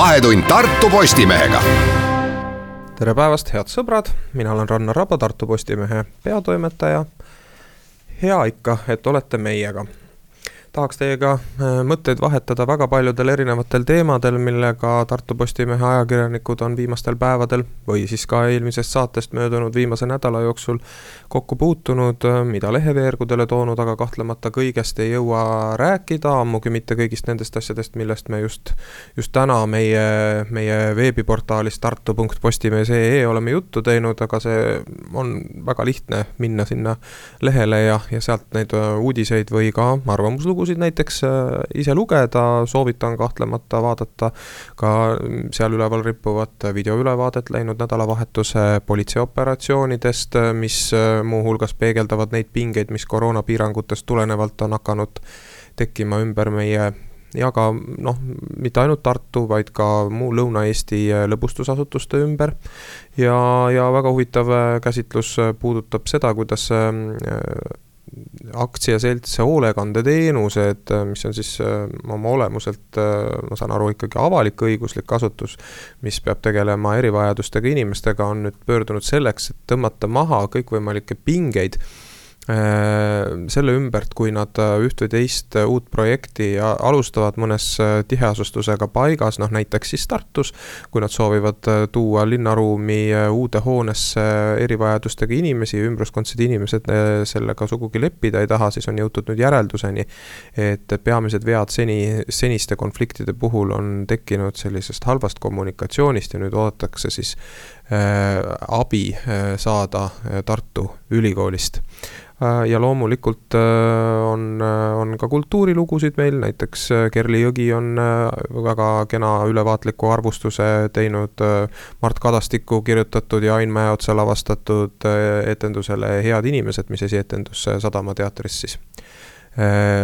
Vahetund Tartu Postimehega. tere päevast, head sõbrad, mina olen Rannar Raba, Tartu Postimehe peatoimetaja. hea ikka, et olete meiega tahaks teiega äh, mõtteid vahetada väga paljudel erinevatel teemadel, millega Tartu Postimehe ajakirjanikud on viimastel päevadel või siis ka eelmisest saatest möödunud viimase nädala jooksul kokku puutunud, äh, mida leheveergudele toonud, aga kahtlemata kõigest ei jõua rääkida, ammugi mitte kõigist nendest asjadest, millest me just, just täna meie, meie veebiportaalis tartu.postimees.ee oleme juttu teinud, aga see on väga lihtne minna sinna lehele ja, ja sealt neid äh, uudiseid või ka arvamuslugusid lugusid näiteks äh, ise lugeda, soovitan kahtlemata vaadata ka seal üleval rippuvat videoülevaadet läinud nädalavahetuse politseioperatsioonidest, mis äh, muuhulgas peegeldavad neid pingeid, mis koroonapiirangutest tulenevalt on hakanud tekkima ümber meie ja ka noh, mitte ainult Tartu, vaid ka muu Lõuna-Eesti äh, lõbustusasutuste ümber. ja, ja väga huvitav käsitlus puudutab seda, kuidas aktsiaselts Hoolekandeteenused, mis on siis äh, oma olemuselt, äh, ma saan aru, ikkagi avalik-õiguslik asutus, mis peab tegelema erivajadustega inimestega, on nüüd pöördunud selleks, et tõmmata maha kõikvõimalikke pingeid selle ümbert, kui nad äh, üht või teist äh, uut projekti alustavad mõnes tiheasustusega paigas, noh näiteks siis Tartus, kui nad soovivad tuua linnaruumi uude hoonesse erivajadustega inimesi, ümbruskondseid inimesed sellega sugugi leppida ei taha, siis on jõutud nüüd järelduseni, et peamised vead seni, seniste konfliktide puhul on tekkinud sellisest halvast kommunikatsioonist ja nüüd oodatakse siis äh, abi äh, saada Tartu Ülikoolist. Äh, ja loomulikult äh, on, äh, on ka kultuurilugusid meil, näiteks Kerli Jõgi on väga kena ülevaatliku arvustuse teinud Mart Kadastiku kirjutatud ja Ain Mäeotsa lavastatud etendusele Head inimesed, mis esietendus Sadama teatris siis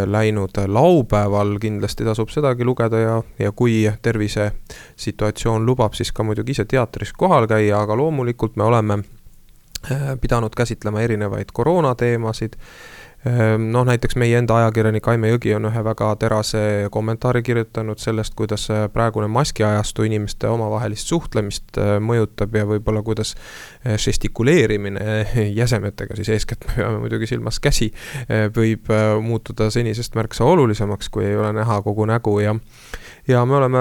läinud. Laupäeval, kindlasti tasub sedagi lugeda ja, ja kui tervisesituatsioon lubab, siis ka muidugi ise teatris kohal käia, aga loomulikult me oleme Äh, pidanud käsitlema erinevaid koroonateemasid. Ehm, noh, näiteks meie enda ajakirjanik Aime Jõgi on ühe väga terase kommentaari kirjutanud sellest, kuidas äh, praegune maskiajastu inimeste omavahelist suhtlemist äh, mõjutab ja võib-olla kuidas žestikuleerimine jäsemetega, siis eeskätt me peame muidugi silmas käsi, võib muutuda senisest märksa olulisemaks, kui ei ole näha kogu nägu ja ja me oleme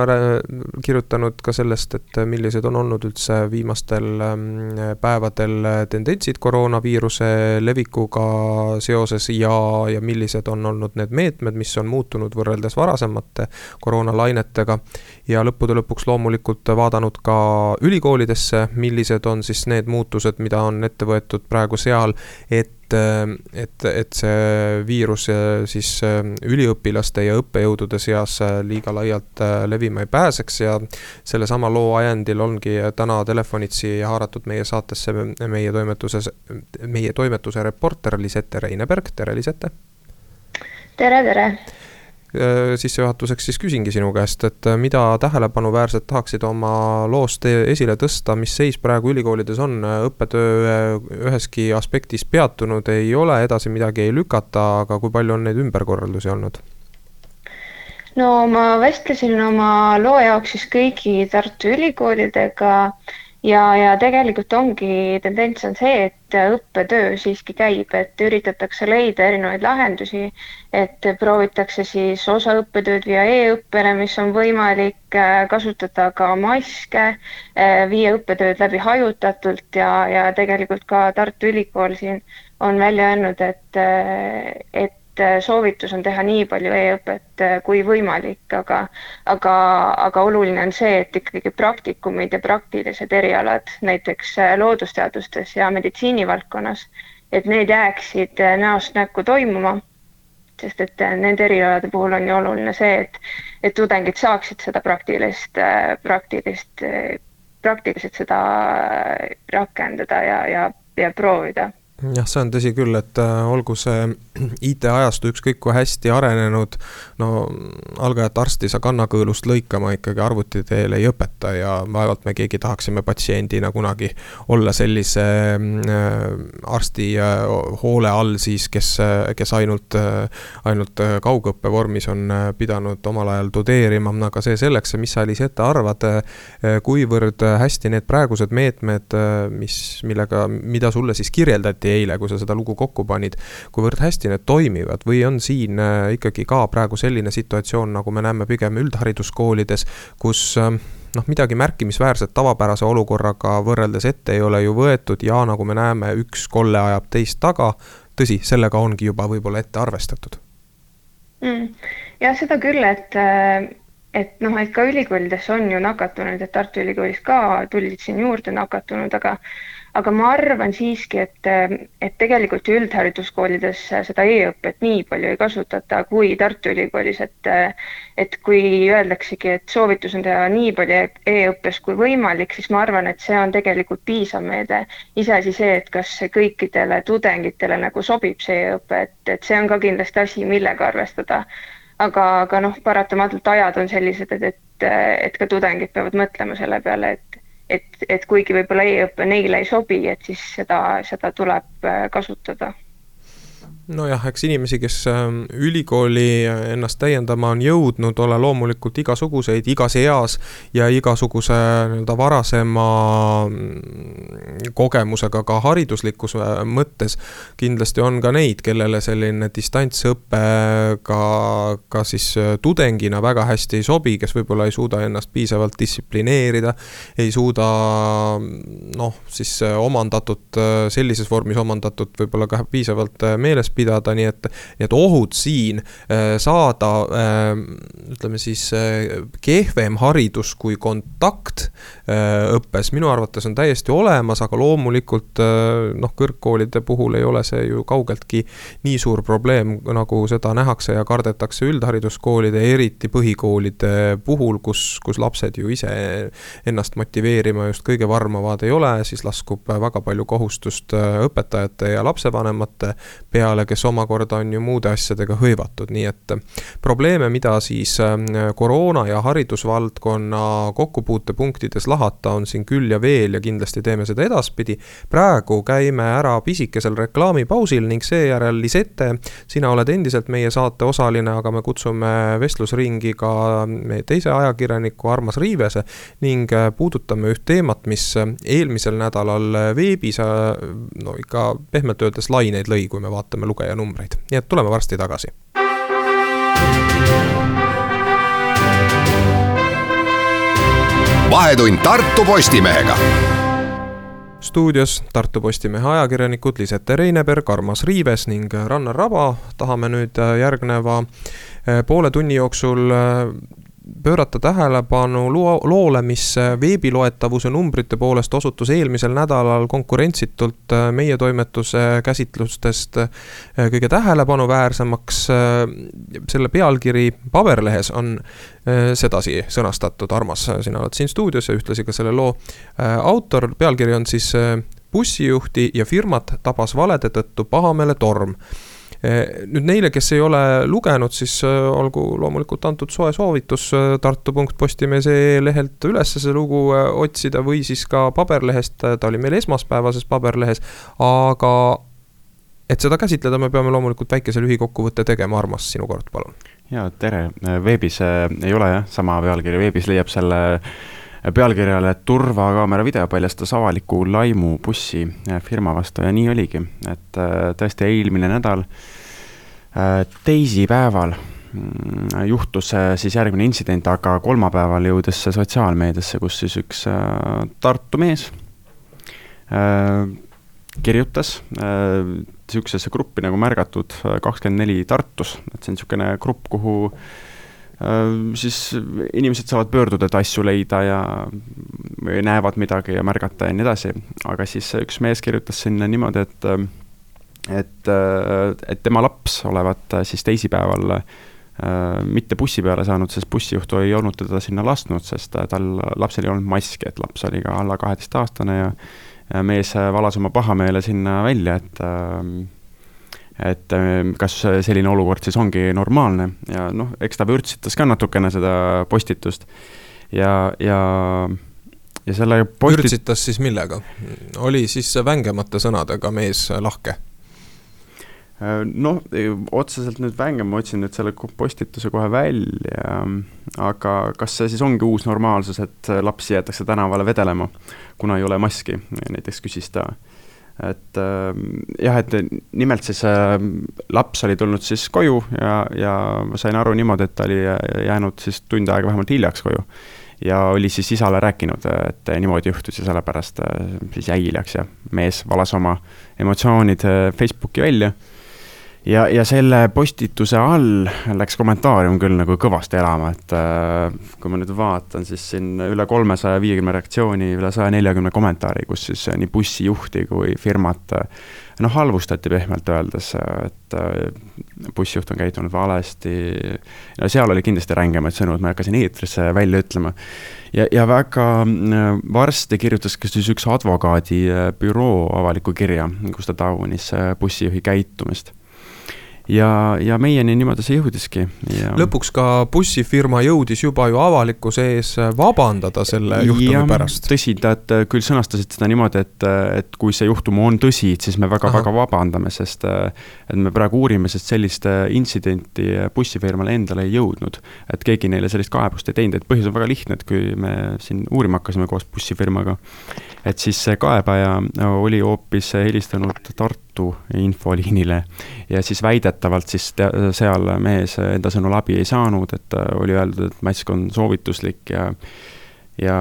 kirjutanud ka sellest, et millised on olnud üldse viimastel ähm, päevadel tendentsid koroonaviiruse levikuga seoses ja, ja millised on olnud need meetmed, mis on muutunud võrreldes varasemate koroonalainetega. ja lõppude lõpuks loomulikult vaadanud ka ülikoolidesse, millised on siis need muutused, mida on ette võetud praegu seal, et et, et see viirus siis üliõpilaste ja õppejõudude seas liiga laialt levima ei pääseks ja sellesama loo ajendil ongi täna telefonitsi haaratud meie saatesse meie toimetuses, meie toimetuse reporter Lisette Reineberg, tere Lisette! tere, tere! Äh, sissejuhatuseks siis küsingi sinu käest, et äh, mida tähelepanuväärset tahaksid oma loost esile tõsta, mis seis praegu ülikoolides on, õppetöö üheski aspektis peatunud ei ole, edasi midagi ei lükata, aga kui palju on neid ümberkorraldusi olnud? no ma vestlesin oma loo jaoks siis kõigi Tartu ülikoolidega ja, ja tegelikult ongi tendents on see, et õppetöö siiski käib, et üritatakse leida erinevaid lahendusi, et proovitakse siis osa õppetööd viia e-õppele, mis on võimalik äh, kasutada ka maske, äh, viia õppetööd läbi hajutatult ja, ja tegelikult ka Tartu Ülikool siin on välja öelnud, et, äh, et et äh, soovitus on teha nii palju e-õpet äh, kui võimalik, aga, aga, aga oluline on see, et ikkagi praktikumid ja praktilised erialad näiteks äh, loodusteadustes ja meditsiinivaldkonnas, et need jääksid näost näkku toimuma. sest et nende erialade puhul on ju oluline see, et, et tudengid saaksid seda praktilist, praktilist, praktiliselt seda rakendada ja, ja, ja proovida jah, see on tõsi küll, et äh, olgu see IT-ajastu ükskõik kui hästi arenenud, no algajat arsti sa kannakõõlust lõikama ikkagi arvuti teel ei õpeta ja vaevalt me keegi tahaksime patsiendina kunagi olla sellise äh, arsti äh, hoole all siis, kes, kes ainult, ainult kaugõppe vormis on pidanud omal ajal tudeerima, aga see selleks, mis sa, Aliis, ette arvad, kuivõrd hästi need praegused meetmed, mis, millega, mida sulle siis kirjeldati eile, kui sa seda lugu kokku panid, kuivõrd hästi need toimivad või on siin äh, ikkagi ka praegu selline situatsioon, nagu me näeme pigem üldhariduskoolides, kus äh, noh, midagi märkimisväärset tavapärase olukorraga võrreldes ette ei ole ju võetud ja nagu me näeme, üks kolle ajab teist taga. tõsi, sellega ongi juba võib-olla ette arvestatud mm,. jah, seda küll, et, äh, et noh, et ka ülikoolides on ju nakatunud, et Tartu Ülikoolis ka tulid siin juurde nakatunud, aga aga ma arvan siiski, et, et tegelikult ju üldhariduskoolides seda e-õpet nii palju ei kasutata kui Tartu Ülikoolis, et et kui öeldaksegi, et soovitus on teha nii palju e-õppes kui võimalik, siis ma arvan, et see on tegelikult piisav meede. iseasi see, et kas kõikidele tudengitele nagu sobib see e-õpe, et, et see on ka kindlasti asi, millega arvestada. aga, aga noh, paratamatult ajad on sellised, et, et, et ka tudengid peavad mõtlema selle peale, et et, et kuigi võib-olla e-õpe neile ei sobi, et siis seda, seda tuleb äh, kasutada nojah, eks inimesi, kes ähm, ülikooli ennast täiendama on jõudnud, ole loomulikult igasuguseid, igas eas ja igasuguse nii-öelda varasema mm, kogemusega ka hariduslikus äh, mõttes. kindlasti on ka neid, kellele selline distantsõpe ka, ka siis äh, tudengina väga hästi ei sobi, kes võib-olla ei suuda ennast piisavalt distsiplineerida, ei suuda noh, siis äh, omandatud, sellises vormis omandatud võib-olla ka piisavalt meeles pidada, nii et, nii et ohud siin äh, saada äh, ütleme siis äh, kehvem haridus kui kontakt õppes. Minu arvates on täiesti olemas, aga loomulikult noh, kõrgkoolide puhul ei ole see ju kaugeltki nii suur probleem, nagu seda nähakse ja kardetakse üldhariduskoolide, eriti põhikoolide puhul, kus, kus lapsed ju ise ennast motiveerima just kõige varmavad ei ole, siis laskub väga palju kohustust õpetajate ja lapsevanemate peale, kes omakorda on ju muude asjadega hõivatud, nii et probleeme, mida siis äh, koroona ja haridusvaldkonna kokkupuutepunktides lahata, on siin küll ja veel ja kindlasti teeme seda edaspidi. praegu käime ära pisikesel reklaamipausil ning seejärel Lisette, sina oled endiselt meie saate osaline, aga me kutsume vestlusringi ka meie teise ajakirjaniku Armas Riivese ning äh, puudutame üht teemat, mis eelmisel nädalal veebis no ikka pehmelt öeldes laineid lõi, kui me vaatame lugeja numbreid, nii et tuleme varsti tagasi. Vahetund Tartu Postimehega stuudios Tartu Postimehe ajakirjanikud Lisette Reineberg, Armas Riives ning Rannar Raba. tahame nüüd järgneva poole tunni jooksul pöörata tähelepanu loo, loole, mis veebiloetavuse numbrite poolest osutus eelmisel nädalal konkurentsitult äh, meie toimetuse käsitlustest äh, kõige tähelepanuväärsemaks. Äh, selle pealkiri paberlehes on sedasi sõnastatud, Armas, sina oled siin stuudios ja ühtlasi ka selle loo autor, pealkiri on siis bussijuhti ja firmat tabas valede tõttu pahameeletorm nüüd neile, kes ei ole lugenud, siis eh, olgu loomulikult antud soe soovitus eh, tartu.postimees.ee lehelt üles see lugu otsida või siis ka paberlehest, ta oli meil esmaspäevases paberlehes, aga et seda käsitleda, me peame loomulikult väikese lühikokkuvõtte tegema, Armas, sinu kord, palun. ja tere, veebis ei ole jah, sama pealkiri, veebis leiab selle pealkirjale turvakaamera video paljastas avaliku laimu bussi firma vastu ja nii oligi, et tõesti eelmine nädal äh, Äh, teisipäeval mm, juhtus siis järgmine intsident, aga kolmapäeval jõudis see sotsiaalmeediasse, kus siis üks äh, Tartu mees äh, kirjutas niisugusesse gruppi nagu Märgatud kakskümmend neli Tartus, et see on niisugune grupp, kuhu siis inimesed saavad pöörduda, et asju leida ja näevad midagi ja märgata ja nii edasi, aga siis üks mees kirjutas sinna niimoodi, et et, äh, et tema laps olevat äh, siis teisipäeval äh, mitte bussi peale saanud, sest bussijuht ei olnud teda sinna lasknud, sest tal lapsel ei olnud maski, et laps oli ka alla kaheteistaastane ja mees valas oma pahameele sinna välja, et et kas selline olukord siis ongi normaalne ja noh, eks ta vürtsitas ka natukene seda postitust ja, ja ja selle posti-. vürtsitas siis millega? oli siis vängemate sõnadega mees lahke? noh, otseselt nüüd vänge, ma otsin nüüd selle postituse kohe välja, aga kas see siis ongi uus normaalsus, et lapsi jäetakse tänavale vedelema, kuna ei ole maski, näiteks küsis ta. Et jah, et nimelt siis laps oli tulnud siis koju ja, ja ma sain aru niimoodi, et ta oli jäänud siis tund aega vähemalt hiljaks koju. Ja oli siis isale rääkinud, et niimoodi juhtus ja sellepärast äh, siis jäi hiljaks ja mees valas oma emotsioonid äh, Facebooki välja ja, ja selle postituse all läks kommentaarium küll nagu kõvasti elama, et äh, kui ma nüüd vaatan, siis siin üle kolmesaja viiekümne reaktsiooni, üle saja neljakümne kommentaari, kus siis nii bussijuhti kui firmat äh, noh, halvustati pehmelt öeldes, et äh, bussijuht on käitunud valesti. no seal oli kindlasti rängemaid sõnu, et ma ei hakka siin eetrisse välja ütlema. ja, ja väga äh, varsti kirjutas ka siis üks advokaadibüroo avaliku kirja, kus ta taunis bussijuhi käitumist ja, ja meieni niimoodi see jõudiski ja.... lõpuks ka bussifirma jõudis juba ju avalikkuse ees vabandada selle juhtumi ja, pärast. tõsi, nad küll sõnastasid seda niimoodi, et, et kui see juhtum on tõsi, siis me väga-väga vabandame, sest et me praegu uurime, sest sellist intsidenti bussifirmale endale ei jõudnud. et keegi neile sellist kaebust ei teinud, et põhjus on väga lihtne, et kui me siin uurima hakkasime koos bussifirmaga, et siis see kaebaja oli hoopis helistanud Tartu infoliinile ja siis väidetavalt siis seal mees enda sõnul abi ei saanud, et oli öeldud, et mask on soovituslik ja ja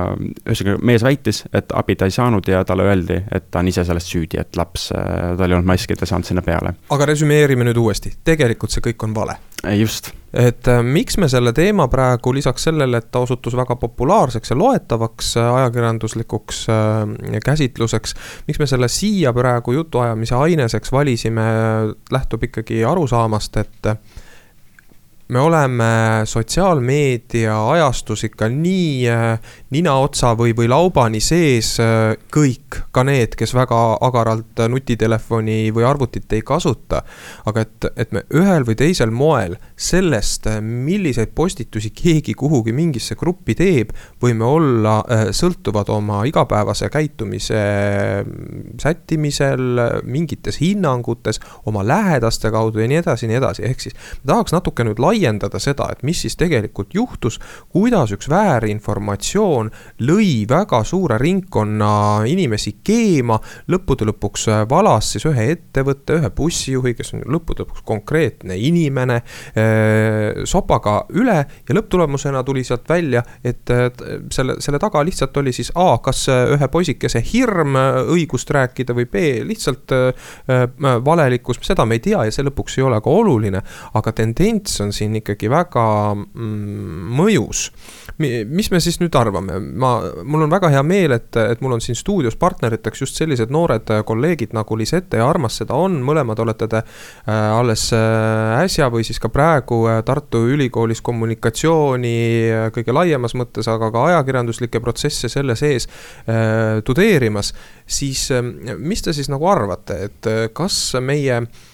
ühesõnaga mees väitis, et abi ta ei saanud ja talle öeldi, et ta on ise selles süüdi, et laps, tal ei olnud maski, ta ei saanud sinna peale. aga resümeerime nüüd uuesti, tegelikult see kõik on vale. just. Et äh, miks me selle teema praegu lisaks sellele, et ta osutus väga populaarseks ja loetavaks äh, ajakirjanduslikuks äh, käsitluseks, miks me selle siia praegu jutuajamise aineseks valisime, lähtub ikkagi arusaamast, et me oleme sotsiaalmeedia ajastus ikka nii äh, ninaotsa või, või laubani sees äh, kõik, ka need, kes väga agaralt nutitelefoni või arvutit ei kasuta. aga et, et me ühel või teisel moel sellest, milliseid postitusi keegi kuhugi mingisse gruppi teeb, võime olla äh, sõltuvad oma igapäevase käitumise sättimisel, mingites hinnangutes, oma lähedaste kaudu ja nii edasi ja nii edasi, ehk siis tahaks natuke nüüd laiemalt laiendada seda, et mis siis tegelikult juhtus, kuidas üks väärinformatsioon lõi väga suure ringkonna inimesi keema, lõppude lõpuks äh, valas siis ühe ettevõtte, ühe bussijuhi, kes on lõppude lõpuks konkreetne inimene, äh, sopaga üle ja lõpptulemusena tuli sealt välja, et selle, selle taga lihtsalt oli siis A, kas ühe poisikese hirm õigust rääkida või B, lihtsalt valelikkus, seda me ei tea ja see lõpuks ei ole ka oluline, aga tendents on siin siin ikkagi väga mm, mõjus. mis me siis nüüd arvame, ma, mul on väga hea meel, et, et mul on siin stuudios partneriteks just sellised noored kolleegid nagu Lisette ja Armas seda on, mõlemad olete te äh, alles äh, äsja või siis ka praegu äh, Tartu Ülikoolis kommunikatsiooni äh, kõige laiemas mõttes, aga ka ajakirjanduslikke protsesse selle sees äh, tudeerimas. siis äh, mis te siis nagu arvate, et äh, kas meie äh, Äh,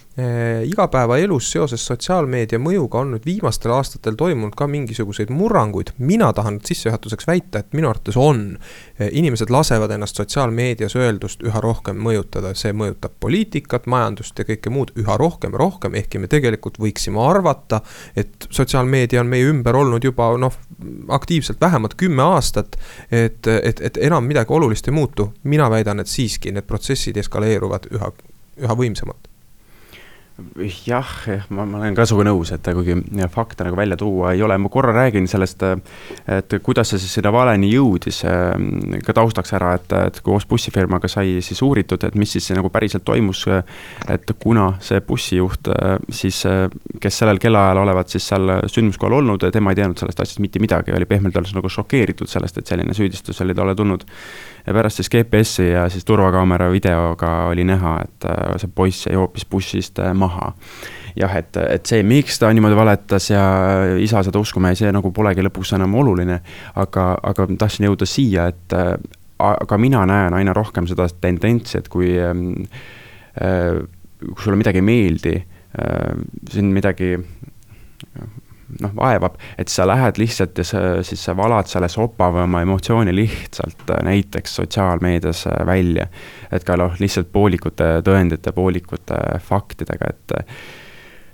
igapäevaelus seoses sotsiaalmeedia mõjuga on nüüd viimastel aastatel toimunud ka mingisuguseid murranguid. mina tahan sissejuhatuseks väita, et minu arvates on. Äh, inimesed lasevad ennast sotsiaalmeedias öeldust üha rohkem mõjutada, see mõjutab poliitikat, majandust ja kõike muud üha rohkem ja rohkem, ehkki me tegelikult võiksime arvata, et sotsiaalmeedia on meie ümber olnud juba noh, aktiivselt vähemalt kümme aastat. et, et, et enam midagi olulist ei muutu, mina väidan, et siiski need protsessid eskaleeruvad üha, üha võimsamalt jah, ma, ma olen ka sinuga nõus, et kuigi fakte nagu välja tuua ei ole, ma korra räägin sellest, et kuidas see siis sinna valeni jõudis. ka taustaks ära, et, et koos bussifirmaga sai siis uuritud, et mis siis nagu päriselt toimus. et kuna see bussijuht siis, kes sellel kellaajal olevat siis seal sündmuskohal olnud, tema ei teadnud sellest asjast mitte midagi, oli pehmelt öeldes nagu šokeeritud sellest, et selline süüdistus oli talle tulnud ja pärast siis GPS-i ja siis turvakaamera videoga oli näha, et äh, see poiss jäi hoopis bussist äh, maha. jah, et, et see, miks ta niimoodi valetas ja isa seda uskuma jäi, see nagu polegi lõpuks enam oluline. aga, aga tahtsin jõuda siia, et äh, aga mina näen aina rohkem seda tendentsi, et kui ähm, äh, kui sulle midagi ei meeldi äh,, sind midagi noh, vaevab, et sa lähed lihtsalt ja sa, siis sa valad selle sopa või oma emotsiooni lihtsalt äh, näiteks sotsiaalmeedias äh, välja. et ka noh, lihtsalt poolikute tõendite, poolikute faktidega, et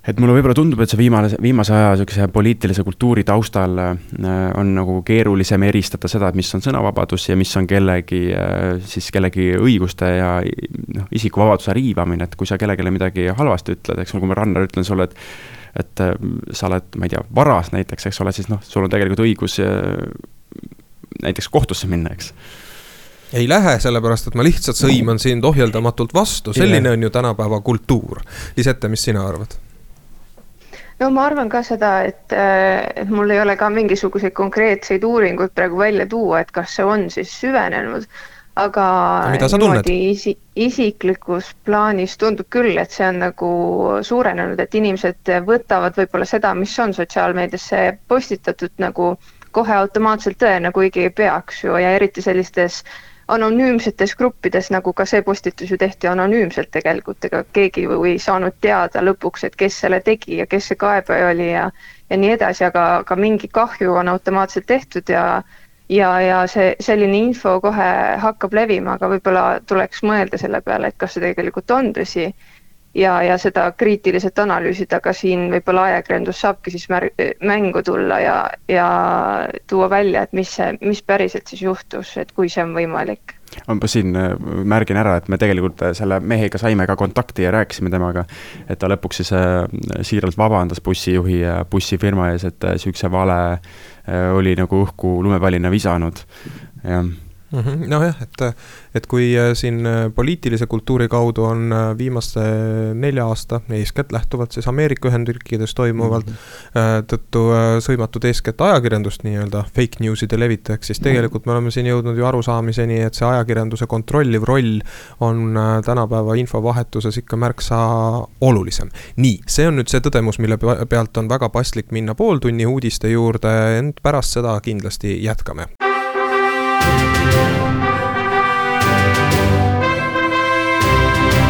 et mulle võib-olla tundub, et see viimase, viimase aja niisuguse poliitilise kultuuri taustal äh, on nagu keerulisem eristada seda, et mis on sõnavabadus ja mis on kellegi äh, siis kellegi õiguste ja noh, isikuvabaduse riivamine, et kui sa kellelegi midagi halvasti ütled, eks, nagu ma Rannar ütlen sulle, et et äh, sa oled, ma ei tea, varas näiteks, eks ole, siis noh, sul on tegelikult õigus näiteks kohtusse minna, eks ei lähe, sellepärast et ma lihtsalt sõiman sind ohjeldamatult vastu, selline on ju tänapäeva kultuur. Lisette, mis sina arvad? no ma arvan ka seda, et, äh, et mul ei ole ka mingisuguseid konkreetseid uuringuid praegu välja tuua, et kas see on siis süvenenud, aga niimoodi isi, isiklikus plaanis tundub küll, et see on nagu suurenenud, et inimesed võtavad võib-olla seda, mis on sotsiaalmeediasse postitatud nagu kohe automaatselt tõena, kuigi ei peaks ju ja eriti sellistes anonüümsetes gruppides, nagu ka see postitus ju tehti anonüümselt tegelikult, ega keegi ju ei saanud teada lõpuks, et kes selle tegi ja kes see kaebaja oli ja ja nii edasi, aga, aga mingi kahju on automaatselt tehtud ja ja, ja see selline info kohe hakkab levima, aga võib-olla tuleks mõelda selle peale, et kas see tegelikult on tõsi. Ja, ja seda kriitiliselt analüüsida, aga siin võib-olla ajakirjandus saabki siis mär-, mängu tulla ja, ja tuua välja, et mis see, mis päriselt siis juhtus, et kui see on võimalik ma siin äh, märgin ära, et me tegelikult äh, selle mehega saime ka kontakti ja rääkisime temaga, et ta lõpuks siis äh, siiralt vabandas bussijuhi ja bussifirma ees, et niisuguse vale oli nagu õhku lumepallina visanud, jah nojah, et, et kui äh, siin äh, poliitilise kultuuri kaudu on äh, viimase nelja aasta, eeskätt lähtuvalt siis Ameerika Ühendriikides toimuvalt mm, -hmm. tõttu sõimatud eeskätt ajakirjandust nii-öelda fake news'ide levitajaks, siis tegelikult me oleme siin jõudnud ju arusaamiseni, et see ajakirjanduse kontrolliv roll on tänapäeva infovahetuses ikka märksa olulisem. nii, see on nüüd see tõdemus, mille pealt on väga paslik minna pooltunni uudiste juurde, ent pärast seda kindlasti jätkame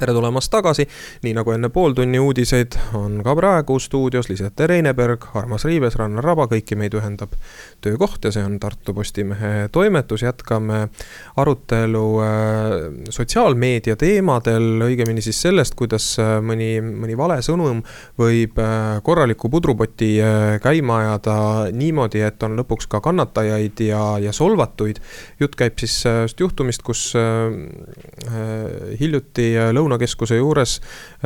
tere tulemast tagasi, nii nagu enne pooltunni uudiseid, on ka praegu stuudios Lisette Reineberg, Armas Riives, Rannar Raba, kõiki meid ühendab töökoht ja see on Tartu Postimehe toimetus, jätkame arutelu äh, sotsiaalmeedia teemadel, õigemini siis sellest, kuidas äh, mõni, mõni vale sõnum võib äh, korraliku pudrupoti käima ajada niimoodi, et on lõpuks ka kannatajaid ja, ja solvatuid. jutt käib siis juhtumist, kus hiljuti lõuna Lõunakeskuse juures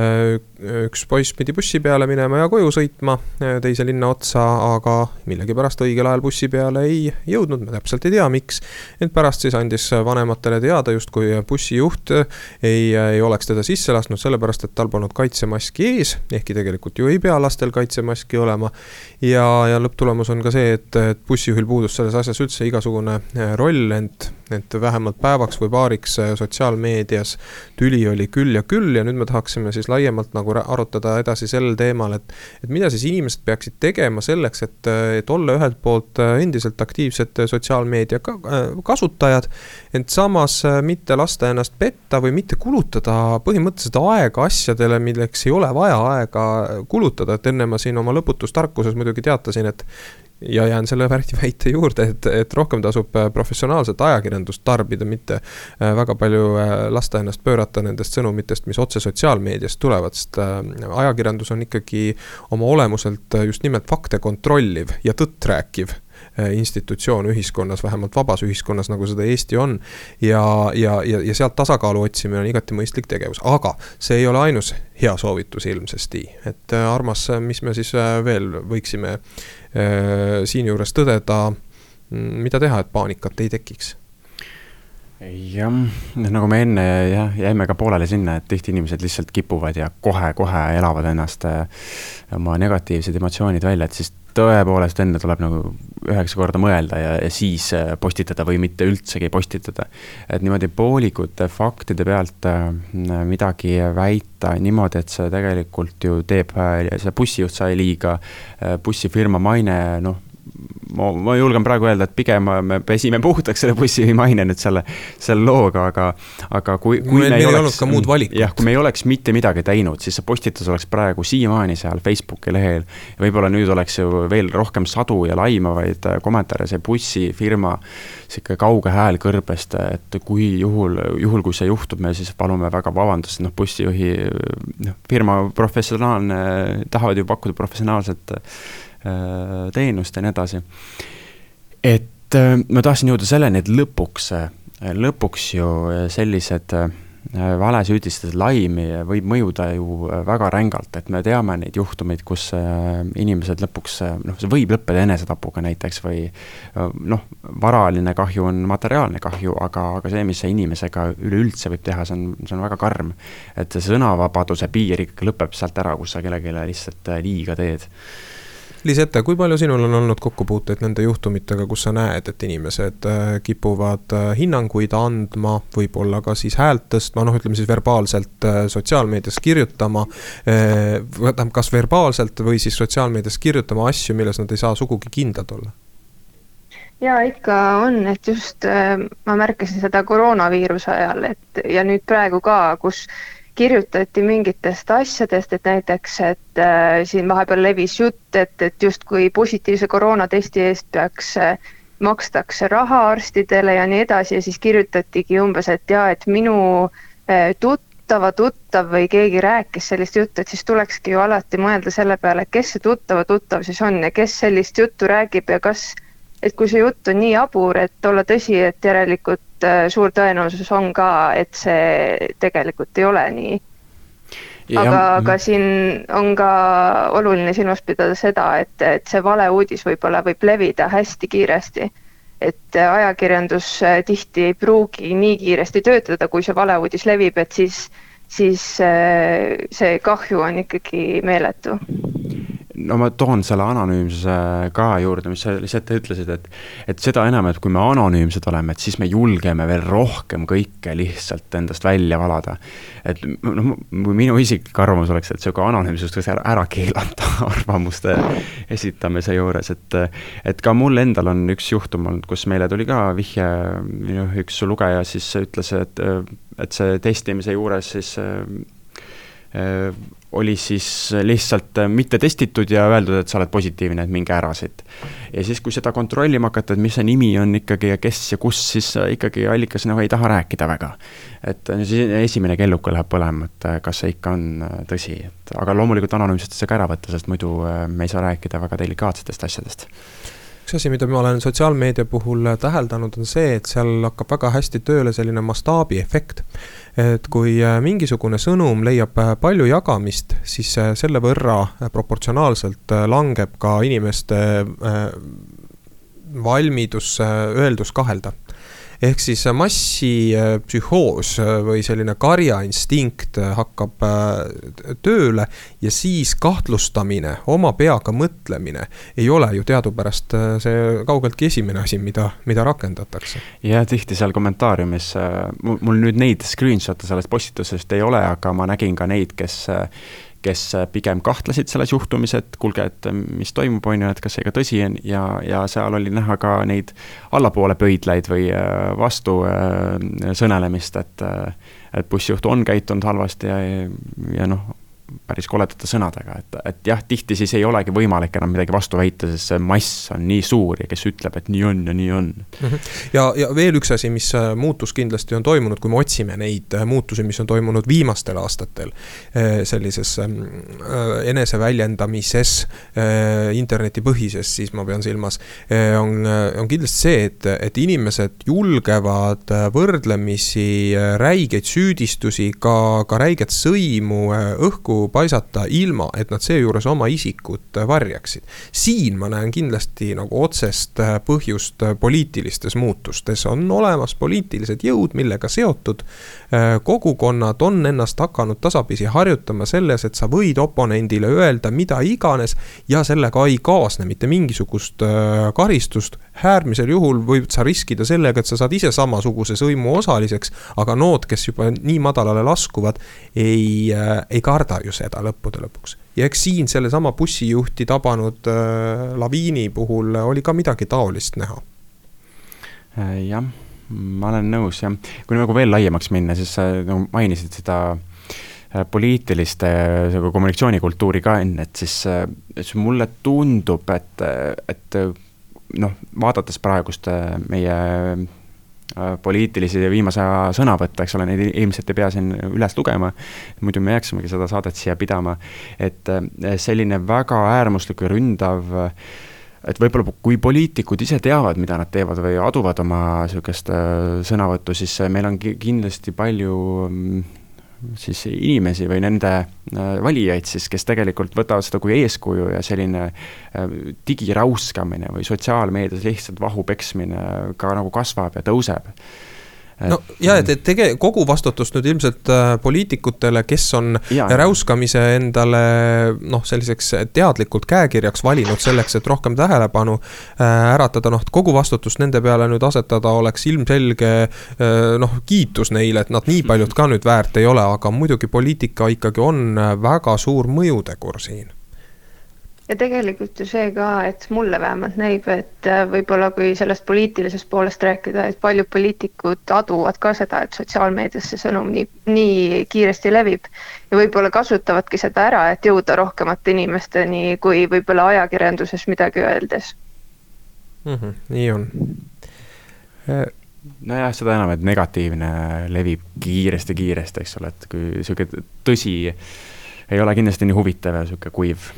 äh, üks poiss pidi bussi peale minema ja koju sõitma äh, teise linna otsa, aga millegipärast õigel ajal bussi peale ei jõudnud, me täpselt ei tea, miks. ent pärast siis andis vanematele teada, justkui bussijuht ei, ei oleks teda sisse lasknud, sellepärast et tal polnud kaitsemaski ees, ehkki tegelikult ju ei pea lastel kaitsemaski olema. ja, ja lõpptulemus on ka see, et, et bussijuhil puudus selles asjas üldse igasugune äh, roll, ent, ent vähemalt päevaks või paariks sotsiaalmeedias tüli oli küll küll ja küll ja nüüd me tahaksime siis laiemalt nagu arutada edasi sel teemal, et et mida siis inimesed peaksid tegema selleks, et, et olla ühelt poolt endiselt aktiivsed sotsiaalmeedia kasutajad, ent samas mitte lasta ennast petta või mitte kulutada põhimõtteliselt aega asjadele, milleks ei ole vaja aega kulutada, et enne ma siin oma lõputus tarkuses muidugi teatasin, et ja jään selle väite juurde, et, et rohkem tasub äh, professionaalset ajakirjandust tarbida, mitte äh, väga palju äh, lasta ennast pöörata nendest sõnumitest, mis otse sotsiaalmeediast tulevad, sest ajakirjandus on ikkagi oma olemuselt just nimelt fakte kontrolliv ja tõtt rääkiv institutsioon ühiskonnas, vähemalt vabas ühiskonnas, nagu seda Eesti on. ja, ja, ja, ja sealt tasakaalu otsimine on igati mõistlik tegevus, aga see ei ole ainus hea soovitus ilmsesti. et armas, mis me siis veel võiksime Äh, siinjuures tõdeda, mm, mida teha, et paanikat ei tekiks jah, nagu me enne jah, jäime ka pooleli sinna, et tihti inimesed lihtsalt kipuvad ja kohe-kohe elavad ennast äh, oma negatiivsed emotsioonid välja, et siis tõepoolest enne tuleb nagu üheksa korda mõelda ja, ja siis äh, postitada või mitte üldsegi postitada. et niimoodi poolikute faktide pealt äh, midagi väita niimoodi, et see tegelikult ju teeb, see bussijuht sai liiga, bussifirma maine, noh, ma, ma julgen praegu öelda, et pigem me pesime puhtaks selle bussi maine nüüd selle, selle looga, aga, aga kui, kui meil, me ei, meil ei oleks, ka muud valikut. jah, kui me ei oleks mitte midagi teinud, siis see postitus oleks praegu siiamaani seal Facebooki lehel. võib-olla nüüd oleks ju veel rohkem sadu ja laimavaid kommentaare, see bussifirma sihuke kauge hääl kõrbest, et kui juhul, juhul kui see juhtub, me siis palume väga vabandust, noh, bussijuhi noh, firma professionaalne, tahavad ju pakkuda professionaalset teenust ja nii edasi. et äh, ma tahtsin jõuda selleni, et lõpuks, lõpuks ju sellised äh, Äh, valesüüdistused, laimi võib mõjuda ju äh, väga rängalt, et me teame neid juhtumeid, kus äh, inimesed lõpuks, noh, see võib lõppeda enesetapuga näiteks või noh, varaline kahju on materiaalne kahju, aga, aga see, mis see inimesega üleüldse võib teha, see on, see on väga karm. et see sõnavabaduse piir ikkagi lõpeb sealt ära, kus sa kellelegi lihtsalt liiga teed Liis Ette, kui palju sinul on olnud kokkupuuteid nende juhtumitega, kus sa näed, et inimesed äh, kipuvad äh, hinnanguid andma, võib-olla ka siis häält tõstma, noh, ütleme siis verbaalselt äh, sotsiaalmeedias kirjutama. tähendab, kas verbaalselt või siis sotsiaalmeedias kirjutama asju, milles nad ei saa sugugi kindlad olla ja ikka on, et just ma märkasin seda koroonaviiruse ajal, et ja nüüd praegu ka, kus kirjutati mingitest asjadest, et näiteks, et äh, siin vahepeal levis jutt, et, et justkui positiivse koroonatesti eest peaks äh,, makstakse raha arstidele ja nii edasi ja siis kirjutatigi umbes, et jaa, et minu äh, tuttava tuttav või keegi rääkis sellist juttu, et siis tulekski ju alati mõelda selle peale, kes see tuttava tuttav siis on ja kes sellist juttu räägib ja kas, et kui see jutt on nii jabur, et olla tõsi, et järelikult Äh, suur tõenäosus on ka, et see tegelikult ei ole nii. aga, aga siin on ka oluline silmas pidada seda, et, et see valeuudis võib-olla võib levida hästi kiiresti. et ajakirjandus äh, tihti ei pruugi nii kiiresti töötada, kui see valeuudis levib, et siis, siis äh, see kahju on ikkagi meeletu no ma toon selle anonüümsuse ka juurde, mis sa lihtsalt ütlesid, et et seda enam, et kui me anonüümsed oleme, et siis me julgeme veel rohkem kõike lihtsalt endast välja valada. et noh, minu isiklik arvamus oleks, et sihuke anonüümsus tuleks ära, ära keelata arvamuste esitamise juures, et et ka mul endal on üks juhtum olnud, kus meile tuli ka vihje, noh, üks lugeja siis ütles, et et see testimise juures siis Äh, oli siis lihtsalt äh, mitte testitud ja öeldud, et sa oled positiivne, et minge ära siit. ja siis, kui seda kontrollima hakata, et mis see nimi on ikkagi ja kes ja kus, siis äh, ikkagi allikas nagu ei taha rääkida väga. et siis esimene kelluke läheb põlema, et kas see ikka on tõsi, et aga loomulikult anonüümselt saa ka ära võtta, sest muidu me ei saa rääkida väga delikaatsetest asjadest üks asi, mida ma olen sotsiaalmeedia puhul täheldanud, on see, et seal hakkab väga hästi tööle selline mastaabiefekt. Et kui äh, mingisugune sõnum leiab äh, palju jagamist, siis äh, selle võrra proportsionaalselt langeb ka inimeste valmidus öeldus kahelda ehk siis massipsühhoos äh, või selline karjainstinkt äh, hakkab äh, tööle ja siis kahtlustamine, oma peaga mõtlemine ei ole ju teadupärast see kaugeltki esimene asi, mida, mida rakendatakse. ja tihti seal kommentaariumis, mul nüüd neid screenshot'e sellest postitusest ei ole, aga ma nägin ka neid, kes kes pigem kahtlesid selles juhtumis, et kuulge, et mis toimub, on ju, et kas see ikka tõsi on ja, ja seal oli näha ka neid allapoole pöidlaid või äh, vastu äh, sõnelemist, et äh, et bussijuht on käitunud halvasti ja, ja noh, päris koledate sõnadega, et, et jah, tihti siis ei olegi võimalik enam midagi vastu väita, sest see mass on nii suur ja kes ütleb, et nii on ja nii on. Mhm. ja, ja veel üks asi, mis äh, muutus kindlasti on toimunud, kui me otsime neid äh, muutusi, mis on toimunud viimastel aastatel. Äh, sellises ähm, eneseväljendamises, internetipõhises, siis ma pean silmas, on, on kindlasti see, et, et inimesed julgevad võrdlemisi räigeid süüdistusi, ka, ka räiget sõimu õhku paisata, ilma et nad seejuures oma isikut varjaksid. siin ma näen kindlasti nagu otsest põhjust poliitilistes muutustes, on olemas poliitilised jõud, millega seotud äh, kogukonnad on ennast hakanud tasapisi harjutama selles, et sa võid oponendile öelda mida iganes ja sellega ei kaasne mitte mingisugust äh, karistust. äärmisel juhul võid sa riskida sellega, et sa saad ise samasuguse sõimu osaliseks, aga nood, kes juba nii madalale laskuvad, ei, äh, ei karda ju seda lõppude lõpuks. ja eks siin sellesama bussijuhti tabanud äh, laviini puhul oli ka midagi taolist näha. Äh, jah, ma olen nõus jah, kui nagu veel laiemaks minna, siis sa nagu mainisid seda äh, poliitiliste äh, kommunikatsioonikultuuri ka enne, et siis, siis mulle tundub, et, et noh, vaadates praegust meie Äh, poliitilisi viimase aja sõnavõtte, eks ole, neid ilmselt ei pea siin üles lugema, muidu me jääksimegi seda saadet siia pidama, et äh, selline väga äärmuslik ja ründav et võib-olla kui poliitikud ise teavad, mida nad teevad või aduvad oma niisugust äh, sõnavõttu, siis meil on kindlasti palju mm, siis inimesi või nende äh, valijaid siis, kes tegelikult võtavad seda kui eeskuju ja selline äh, digiräuskamine või sotsiaalmeedias lihtsalt vahu peksmine ka nagu kasvab ja tõuseb no ja, et, et tege-, kogu vastutust nüüd ilmselt äh, poliitikutele, kes on ja, räuskamise endale noh, selliseks teadlikult käekirjaks valinud selleks, et rohkem tähelepanu äh, äratada, noh, kogu vastutust nende peale nüüd asetada oleks ilmselge äh, noh, kiitus neile, et nad nii paljud ka nüüd väärt ei ole, aga muidugi poliitika ikkagi on väga suur mõjutegur siin ja tegelikult ju see ka, et mulle vähemalt näib, et äh, võib-olla kui sellest poliitilisest poolest rääkida, et paljud poliitikud aduvad ka seda, et sotsiaalmeedias see sõnum nii, nii kiiresti levib. Ja võib-olla kasutavadki seda ära, et jõuda rohkemate inimesteni, kui võib-olla ajakirjanduses midagi öeldes. Mm. -hmm, nii on. E nojah, seda enam, et negatiivne levib kiiresti-kiiresti, eks ole, et kui sihuke tõsi ei ole kindlasti nii huvitav ja sihuke kuiv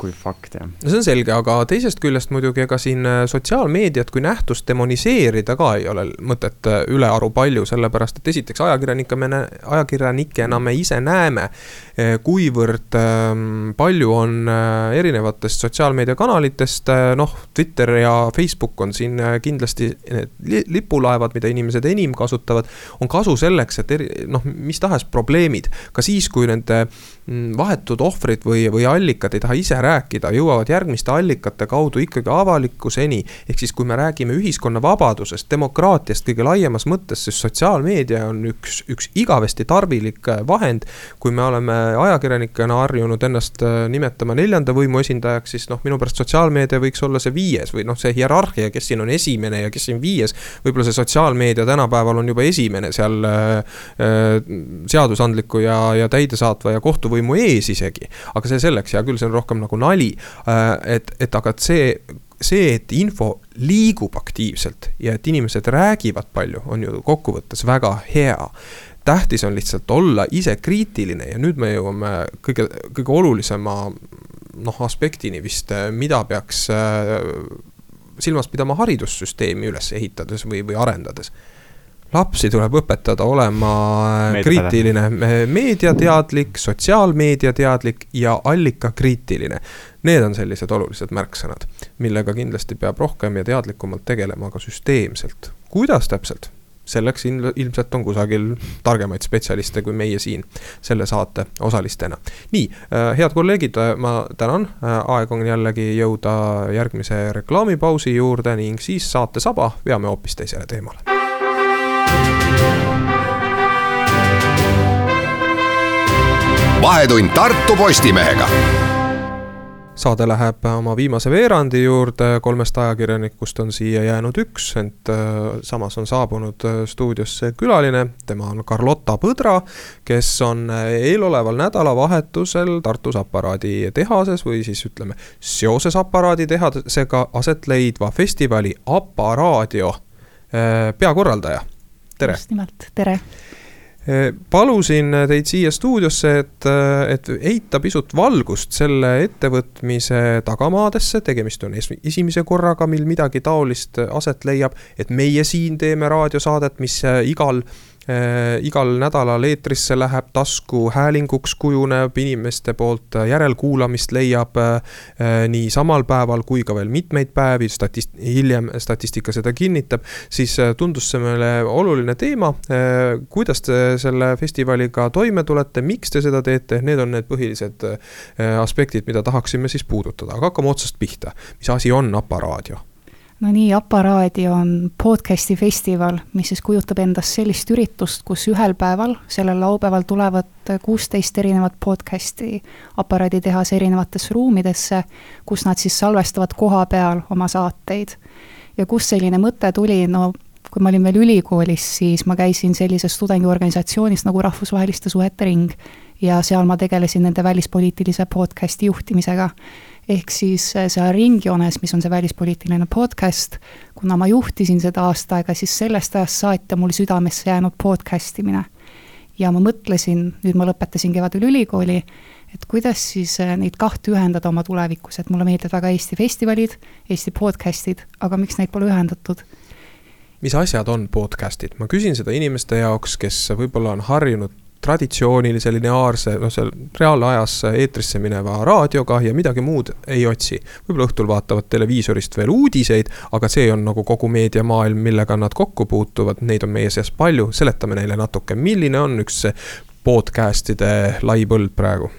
kui fakt, jah. no see on selge, aga teisest küljest muidugi ega siin äh, sotsiaalmeediat kui nähtust demoniseerida ka ei ole mõtet äh, ülearu palju, sellepärast et esiteks ajakirjanike me, ajakirjanikena me ise näeme, äh, kuivõrd ähm, palju on erinevatest sotsiaalmeediakanalitest, noh, Twitter ja Facebook on siin kindlasti need lipulaevad, mida inimesed enim kasutavad, on kasu selleks, et eri, noh, mis tahes probleemid, ka siis, kui nende vahetud ohvrid või, või allikad ei taha ise rääkida, rääkida, jõuavad järgmiste allikate kaudu ikkagi avalikkuseni. ehk siis, kui me räägime ühiskonna vabadusest, demokraatiast kõige laiemas mõttes, siis sotsiaalmeedia on üks, üks igavesti tarvilik äh, vahend. kui me oleme ajakirjanikena harjunud ennast äh, nimetama neljanda võimu esindajaks, siis noh, minu pärast sotsiaalmeedia võiks olla see viies või noh, see hierarhia, kes siin on esimene ja kes siin viies. võib-olla see sotsiaalmeedia tänapäeval on juba esimene seal äh, äh seadusandliku ja, ja täidesaatva ja kohtuvõimu ees isegi. aga see selleks, hea küll, see on rohkem nagu nali. Äh, et, et aga see, see, et info liigub aktiivselt ja et inimesed räägivad palju, on ju kokkuvõttes väga hea tähtis on lihtsalt olla ise kriitiline ja nüüd me jõuame kõige, kõige olulisema noh, aspektini vist, mida peaks äh, silmas pidama haridussüsteemi üles ehitades või, või arendades lapsi tuleb õpetada olema Meedia kriitiline, meediateadlik, sotsiaalmeediateadlik ja allikakriitiline. Need on sellised olulised märksõnad, millega kindlasti peab rohkem ja teadlikumalt tegelema ka süsteemselt. kuidas täpselt? selleks ilmselt on kusagil targemaid spetsialiste kui meie siin selle saate osalistena. nii, äh, head kolleegid, äh, ma tänan, äh, aeg on jällegi jõuda järgmise reklaamipausi juurde ning siis saate saba veame hoopis teisele teemale vahetund Tartu Postimehega saade läheb oma viimase veerandi juurde, kolmest ajakirjanikust on siia jäänud üks, ent äh, samas on saabunud äh, stuudiosse külaline, tema on Carlotta Põdra, kes on äh, eeloleval nädalavahetusel Tartus aparaaditehases või siis ütleme, seoses aparaaditehasega aset leidva festivali Aparaadio peakorraldaja tere! just nimelt, tere! Eh, palusin teid siia stuudiosse, et, eh, et heita pisut valgust selle ettevõtmise tagamaadesse, tegemist on esimese korraga, mil midagi taolist aset leiab. et meie siin teeme raadiosaadet, mis eh, igal Äh, igal nädalal eetrisse läheb, taskuhäälinguks kujuneb, inimeste poolt järelkuulamist leiab äh, nii samal päeval kui ka veel mitmeid päevi, statist-, hiljem statistika seda kinnitab, siis äh, tundus see meile oluline teema. kuidas te selle festivaliga toime tulete, miks te seda teete, need on need põhilised aspektid, mida tahaksime siis puudutada, aga hakkame otsast pihta. mis asi on Aparaadio? No nii, Aparaadio on podcast'i festival, mis siis kujutab endast sellist üritust, kus ühel päeval, sellel laupäeval tulevad kuusteist erinevat podcast'i aparaaditehase erinevatesse ruumidesse, kus nad siis salvestavad koha peal oma saateid. ja kust selline mõte tuli, no kui ma olin veel ülikoolis, siis ma käisin sellises tudengiorganisatsioonis nagu Rahvusvaheliste Suhete Ring ja seal ma tegelesin nende välispoliitilise podcast'i juhtimisega ehk siis äh, seal ringjoones, mis on see välispoliitiline podcast, kuna ma juhtisin seda aasta aega, siis sellest ajast saati on mul südamesse jäänud podcast imine. ja ma mõtlesin, nüüd ma lõpetasin kevadel ülikooli, et kuidas siis äh, neid kahte ühendada oma tulevikus, et mulle meeldivad väga Eesti festivalid, Eesti podcast'id, aga miks neid pole ühendatud mis asjad on podcast'id, ma küsin seda inimeste jaoks, kes võib-olla on harjunud traditsioonilise lineaarse, noh, seal reaalajas eetrisse mineva raadioga ja midagi muud ei otsi. võib-olla õhtul vaatavad televiisorist veel uudiseid, aga see on nagu kogu meediamaailm, millega nad kokku puutuvad, neid on meie seas palju, seletame neile natuke, milline on üks podcast'ide lai põld praegu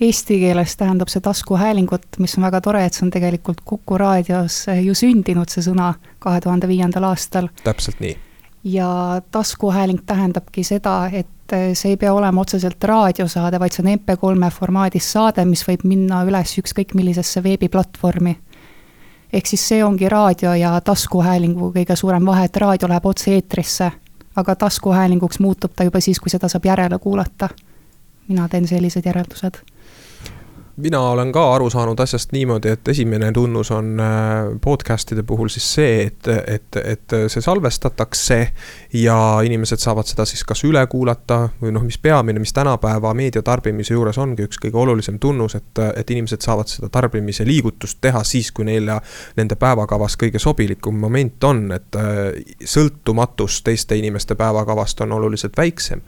Eesti keeles tähendab see taskuhäälingut, mis on väga tore, et see on tegelikult Kuku raadios ju sündinud, see sõna, kahe tuhande viiendal aastal. täpselt nii. ja taskuhääling tähendabki seda, et et see ei pea olema otseselt raadiosaade, vaid see on MP3 formaadis saade, mis võib minna üles ükskõik millisesse veebiplatvormi. ehk siis see ongi raadio ja taskuhäälingu kõige suurem vahe, et raadio läheb otse eetrisse, aga taskuhäälinguks muutub ta juba siis, kui seda saab järele kuulata. mina teen sellised järeldused mina olen ka aru saanud asjast niimoodi, et esimene tunnus on äh, podcast'ide puhul siis see, et, et, et see salvestatakse ja inimesed saavad seda siis kas üle kuulata või noh, mis peamine, mis tänapäeva meedia tarbimise juures ongi üks kõige olulisem tunnus, et, et inimesed saavad seda tarbimise liigutust teha siis, kui neile, nende päevakavas kõige sobilikum moment on, et äh, sõltumatus teiste inimeste päevakavast on oluliselt väiksem.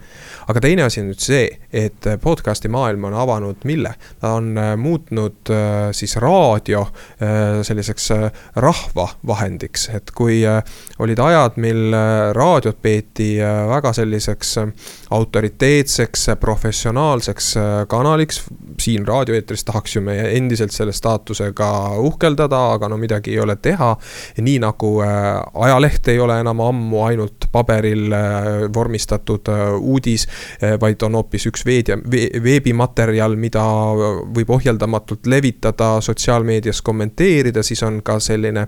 aga teine asi on nüüd see, et podcast'i maailm on avanud mille? ta on muutnud äh, siis raadio äh, selliseks rahvavahendiks, et kui olid ajad, mil raadiot peeti väga selliseks autoriteetseks, professionaalseks kanaliks, siin raadioeetris tahaks ju me endiselt selle staatusega uhkeldada, aga no midagi ei ole teha. nii nagu ajaleht ei ole enam ammu ainult paberil vormistatud uudis, vaid on hoopis üks veedia, veebimaterjal, mida võib ohjeldamatult levitada, sotsiaalmeedias kommenteerida, siis on ka selline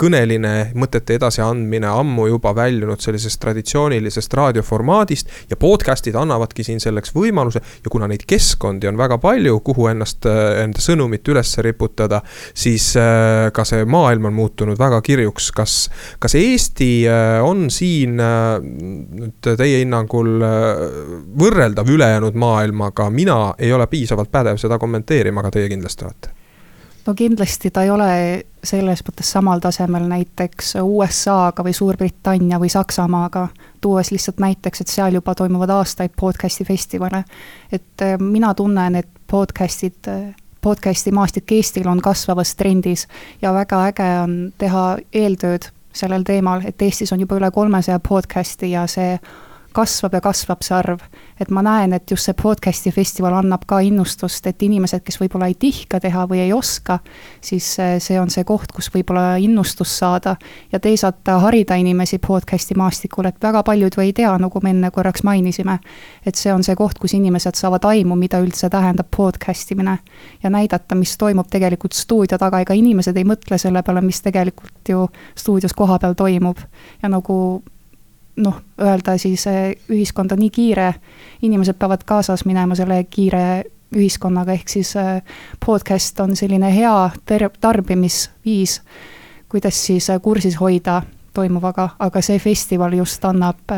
kõneline mõtete edasiandmine ammu juba väljunud sellisest traditsioonilisest raadioformaadist. ja podcast'id annavadki siin selleks võimaluse ja kuna neid keskkondi on väga palju, kuhu ennast, eh, enda sõnumit üles riputada, siis eh, ka see maailm on muutunud väga kirjuks. kas, kas Eesti on siin nüüd teie hinnangul võrreldav ülejäänud maailmaga, mina ei ole piisavalt pädev seda kommenteerima, aga teie kindlasti olete? No kindlasti ta ei ole selles mõttes samal tasemel näiteks USA-ga või Suurbritannia või Saksamaaga, tuues lihtsalt näiteks, et seal juba toimuvad aastaid podcast'i festivale. et äh, mina tunnen, et podcast'id, podcast'i maastik Eestil on kasvavas trendis ja väga äge on teha eeltööd sellel teemal, et Eestis on juba üle kolmesaja podcast'i ja see kasvab ja kasvab see arv. et ma näen, et just see podcast'i festival annab ka innustust, et inimesed, kes võib-olla ei tihka teha või ei oska, siis eh, see on see koht, kus võib-olla innustust saada. ja teisalt harida inimesi podcast'i maastikul, et väga paljud ju ei tea, nagu me enne korraks mainisime. et see on see koht, kus inimesed saavad aimu, mida üldse tähendab podcast imine. ja näidata, mis toimub tegelikult stuudio taga, ega inimesed ei mõtle selle peale, mis tegelikult ju stuudios kohapeal toimub. ja nagu noh, öelda siis ühiskond on nii kiire, inimesed peavad kaasas minema selle kiire ühiskonnaga, ehk siis eh, podcast on selline hea ter-, tarbimisviis, kuidas siis eh, kursis hoida toimuvaga, aga see festival just annab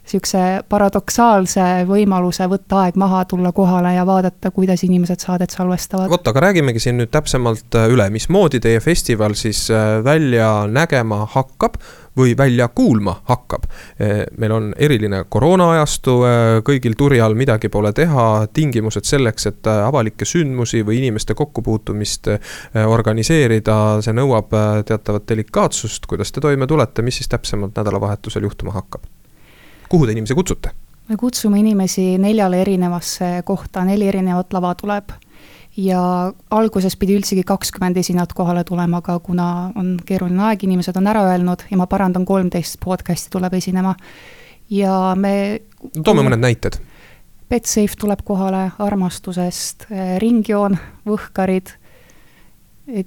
niisuguse paradoksaalse võimaluse võtta aeg maha, tulla kohale ja vaadata, kuidas inimesed saadet salvestavad. vot, aga räägimegi siin nüüd täpsemalt üle, mismoodi teie festival siis välja nägema hakkab või välja kuulma hakkab. Eh, meil on eriline koroonaajastu, kõigil turjal midagi pole teha, tingimused selleks, et avalikke sündmusi või inimeste kokkupuutumist organiseerida, see nõuab teatavat delikaatsust, kuidas te toime tulete, mis siis täpsemalt nädalavahetusel juhtuma hakkab? Kuhu te inimesi kutsute? me kutsume inimesi neljale erinevasse kohta, neli erinevat lava tuleb ja alguses pidi üldsegi kakskümmend esinejat kohale tulema, aga kuna on keeruline aeg, inimesed on ära öelnud ja ma parandan, kolmteist podcast'i tuleb esinema. ja me toome mõned näited. Betsafe tuleb kohale Armastusest, Ringjoon, Võhkarid,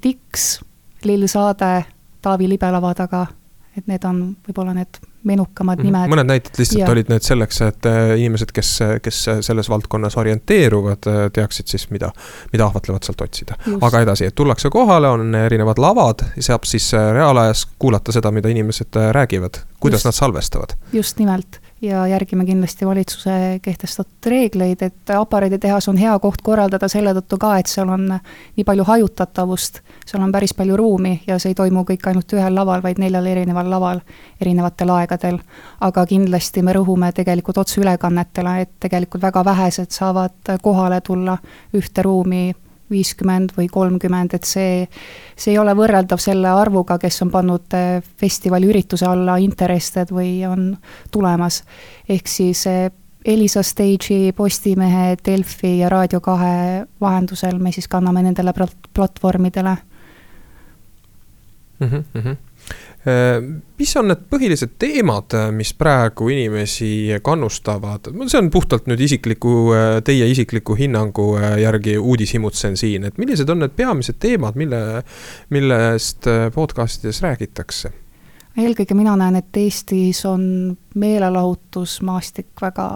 Dix, Lill Saade, Taavi Libe lava taga, et need on võib-olla need menukamad mm -hmm. nimed. mõned näited lihtsalt ja. olid need selleks, et äh, inimesed, kes, kes selles valdkonnas orienteeruvad, äh, teaksid siis, mida, mida ahvatlevat sealt otsida. aga edasi, et tullakse kohale, on erinevad lavad, saab siis äh, reaalajas kuulata seda, mida inimesed räägivad, kuidas just, nad salvestavad. just nimelt ja järgime kindlasti valitsuse kehtestatud reegleid, et aparaaditehas on hea koht korraldada selle tõttu ka, et seal on nii palju hajutatavust, seal on päris palju ruumi ja see ei toimu kõik ainult ühel laval, vaid neljal erineval laval erinevatel aegadel. aga kindlasti me rõhume tegelikult otseülekannetele, et tegelikult väga vähesed saavad kohale tulla ühte ruumi viiskümmend või kolmkümmend, et see, see ei ole võrreldav selle arvuga, kes on pannud eh, festivali ürituse alla Interested või on tulemas. ehk siis eh, Elisa Stage'i, Postimehe, Delfi ja Raadio kahe vahendusel me siis kanname nendele platvormidele mm. -hmm. Äh, mis on need põhilised teemad, äh, mis praegu inimesi kannustavad, see on puhtalt nüüd isikliku, äh, teie isikliku hinnangu järgi uudishimutsen siin, et millised on need peamised teemad, mille, millest podcastides räägitakse? eelkõige mina näen, et Eestis on meelelahutusmaastik väga,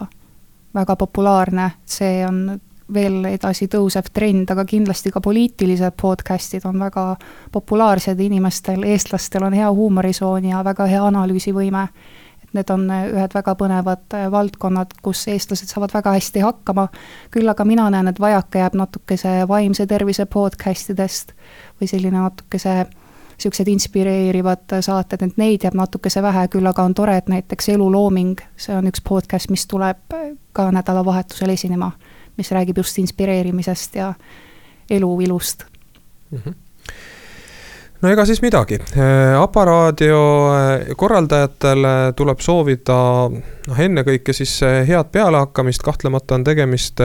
väga populaarne, see on veel edasi tõusev trend, aga kindlasti ka poliitilised podcast'id on väga populaarsed inimestel, eestlastel on hea huumorisoon ja väga hea analüüsivõime. et need on ühed väga põnevad valdkonnad, kus eestlased saavad väga hästi hakkama, küll aga mina näen, et vajaka jääb natukese vaimse tervise podcast idest või selline natukese niisugused inspireerivad saated, et neid jääb natukese vähe, küll aga on tore, et näiteks Elulooming, see on üks podcast, mis tuleb ka nädalavahetusel esinema mis räägib just inspireerimisest ja eluvillust mm. -hmm no ega siis midagi, äh, Aparaadio äh, korraldajatele tuleb soovida noh, ennekõike siis äh, head pealehakkamist, kahtlemata on tegemist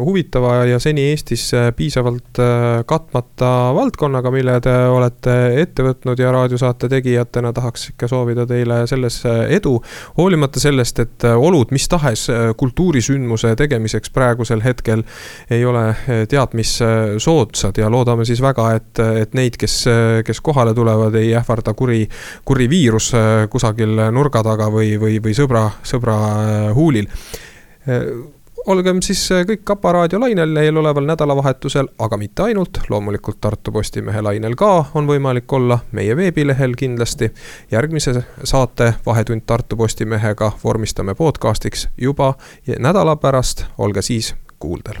huvitava ja seni Eestis piisavalt katmata valdkonnaga, mille te olete ette võtnud ja raadiosaate tegijatena tahaks ikka soovida teile selles edu. hoolimata sellest, et olud mis tahes kultuurisündmuse tegemiseks praegusel hetkel ei ole tead mis soodsad ja loodame siis väga, et, et neid, kes kes kohale tulevad, ei ähvarda kuri, kuri viirus äh, kusagil nurga taga või, või, või sõbra, sõbra äh, huulil äh, olgem siis kõik Kapa raadio lainel eeloleval nädalavahetusel, aga mitte ainult, loomulikult Tartu Postimehe lainel ka on võimalik olla, meie veebilehel kindlasti. järgmise saate Vahetund Tartu Postimehega vormistame podcast'iks juba nädala pärast, olge siis kuuldel